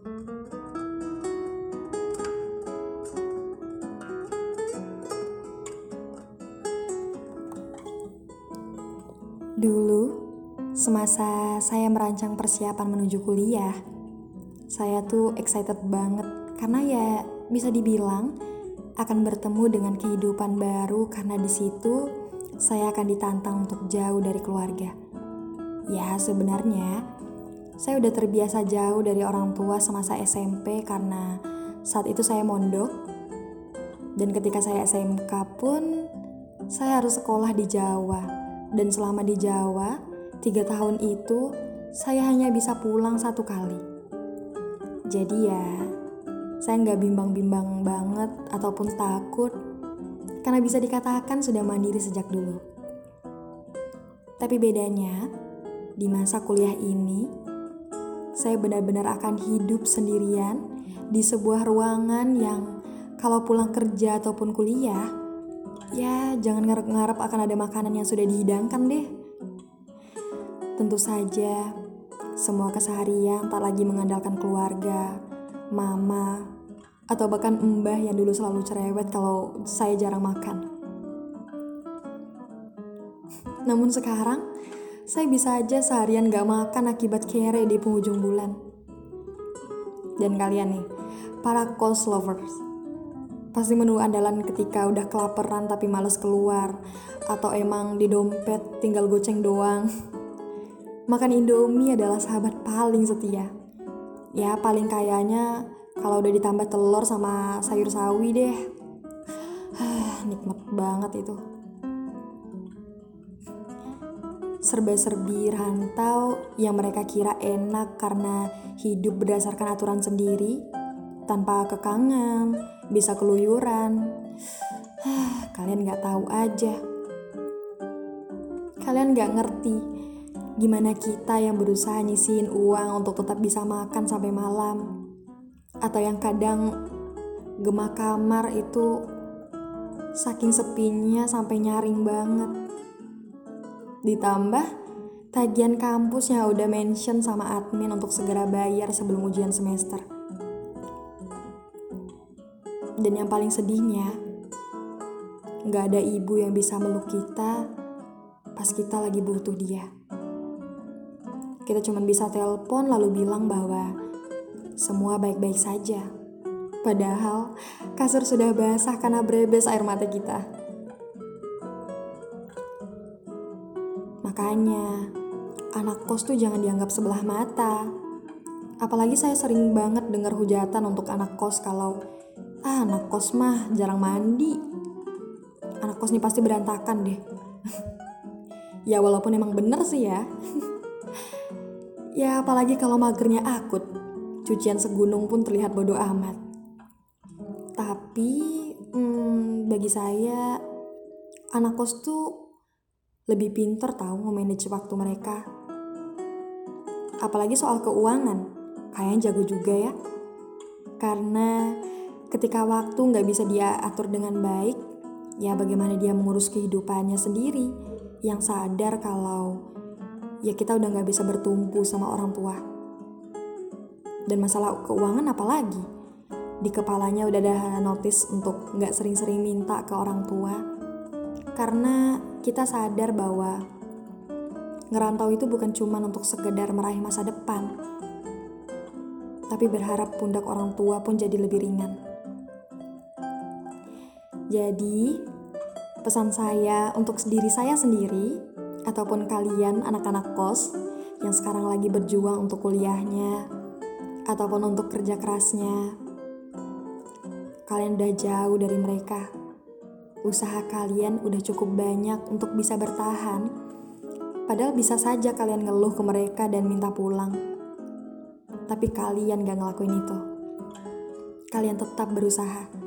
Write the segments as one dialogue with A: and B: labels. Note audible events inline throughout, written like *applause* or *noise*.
A: Dulu, semasa saya merancang persiapan menuju kuliah, saya tuh excited banget karena ya bisa dibilang akan bertemu dengan kehidupan baru karena di situ saya akan ditantang untuk jauh dari keluarga. Ya, sebenarnya saya udah terbiasa jauh dari orang tua semasa SMP karena saat itu saya mondok dan ketika saya SMK pun saya harus sekolah di Jawa dan selama di Jawa, tiga tahun itu saya hanya bisa pulang satu kali. Jadi ya, saya nggak bimbang-bimbang banget ataupun takut karena bisa dikatakan sudah mandiri sejak dulu. Tapi bedanya, di masa kuliah ini, saya benar-benar akan hidup sendirian di sebuah ruangan yang kalau pulang kerja ataupun kuliah, Ya, jangan ngarep-ngarep akan ada makanan yang sudah dihidangkan deh. Tentu saja, semua keseharian tak lagi mengandalkan keluarga, mama, atau bahkan mbah yang dulu selalu cerewet kalau saya jarang makan. Namun sekarang, saya bisa aja seharian gak makan akibat kere di penghujung bulan. Dan kalian nih, para cost lovers, Pasti menu andalan ketika udah kelaparan tapi males keluar atau emang di dompet tinggal goceng doang. Makan Indomie adalah sahabat paling setia. Ya paling kayaknya kalau udah ditambah telur sama sayur sawi deh. *sighs* Nikmat banget itu. Serba-serbi rantau yang mereka kira enak karena hidup berdasarkan aturan sendiri tanpa kekangan, bisa keluyuran. Kalian gak tahu aja. Kalian gak ngerti gimana kita yang berusaha nyisihin uang untuk tetap bisa makan sampai malam. Atau yang kadang gemak kamar itu saking sepinya sampai nyaring banget. Ditambah tagihan kampus yang udah mention sama admin untuk segera bayar sebelum ujian semester. Dan yang paling sedihnya, nggak ada ibu yang bisa meluk kita pas kita lagi butuh dia. Kita cuma bisa telepon lalu bilang bahwa semua baik-baik saja. Padahal kasur sudah basah karena brebes air mata kita. Makanya, anak kos tuh jangan dianggap sebelah mata. Apalagi saya sering banget dengar hujatan untuk anak kos kalau Ah, anak kos mah jarang mandi. Anak kos nih pasti berantakan deh. *laughs* ya walaupun emang bener sih ya. *laughs* ya apalagi kalau magernya akut. Cucian segunung pun terlihat bodoh amat. Tapi hmm, bagi saya anak kos tuh lebih pinter tahu nge-manage waktu mereka. Apalagi soal keuangan, kayaknya jago juga ya. Karena ketika waktu nggak bisa dia atur dengan baik, ya bagaimana dia mengurus kehidupannya sendiri yang sadar kalau ya kita udah nggak bisa bertumpu sama orang tua. Dan masalah keuangan apalagi? Di kepalanya udah ada notis untuk nggak sering-sering minta ke orang tua. Karena kita sadar bahwa ngerantau itu bukan cuma untuk sekedar meraih masa depan, tapi berharap pundak orang tua pun jadi lebih ringan. Jadi, pesan saya untuk diri saya sendiri ataupun kalian anak-anak kos yang sekarang lagi berjuang untuk kuliahnya ataupun untuk kerja kerasnya. Kalian udah jauh dari mereka. Usaha kalian udah cukup banyak untuk bisa bertahan. Padahal bisa saja kalian ngeluh ke mereka dan minta pulang. Tapi kalian gak ngelakuin itu. Kalian tetap berusaha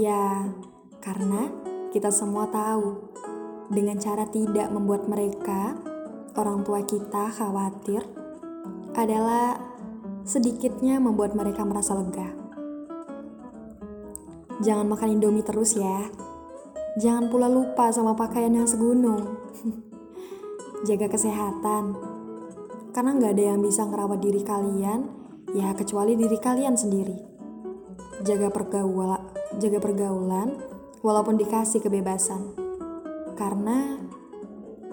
A: Ya, karena kita semua tahu dengan cara tidak membuat mereka, orang tua kita, khawatir adalah sedikitnya membuat mereka merasa lega. Jangan makan Indomie terus ya. Jangan pula lupa sama pakaian yang segunung. *laughs* Jaga kesehatan. Karena nggak ada yang bisa ngerawat diri kalian Ya kecuali diri kalian sendiri. Jaga pergaulan, jaga pergaulan walaupun dikasih kebebasan. Karena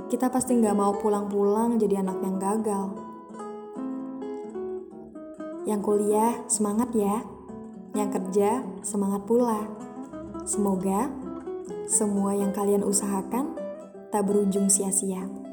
A: kita pasti nggak mau pulang-pulang jadi anak yang gagal. Yang kuliah semangat ya. Yang kerja semangat pula. Semoga semua yang kalian usahakan tak berujung sia-sia.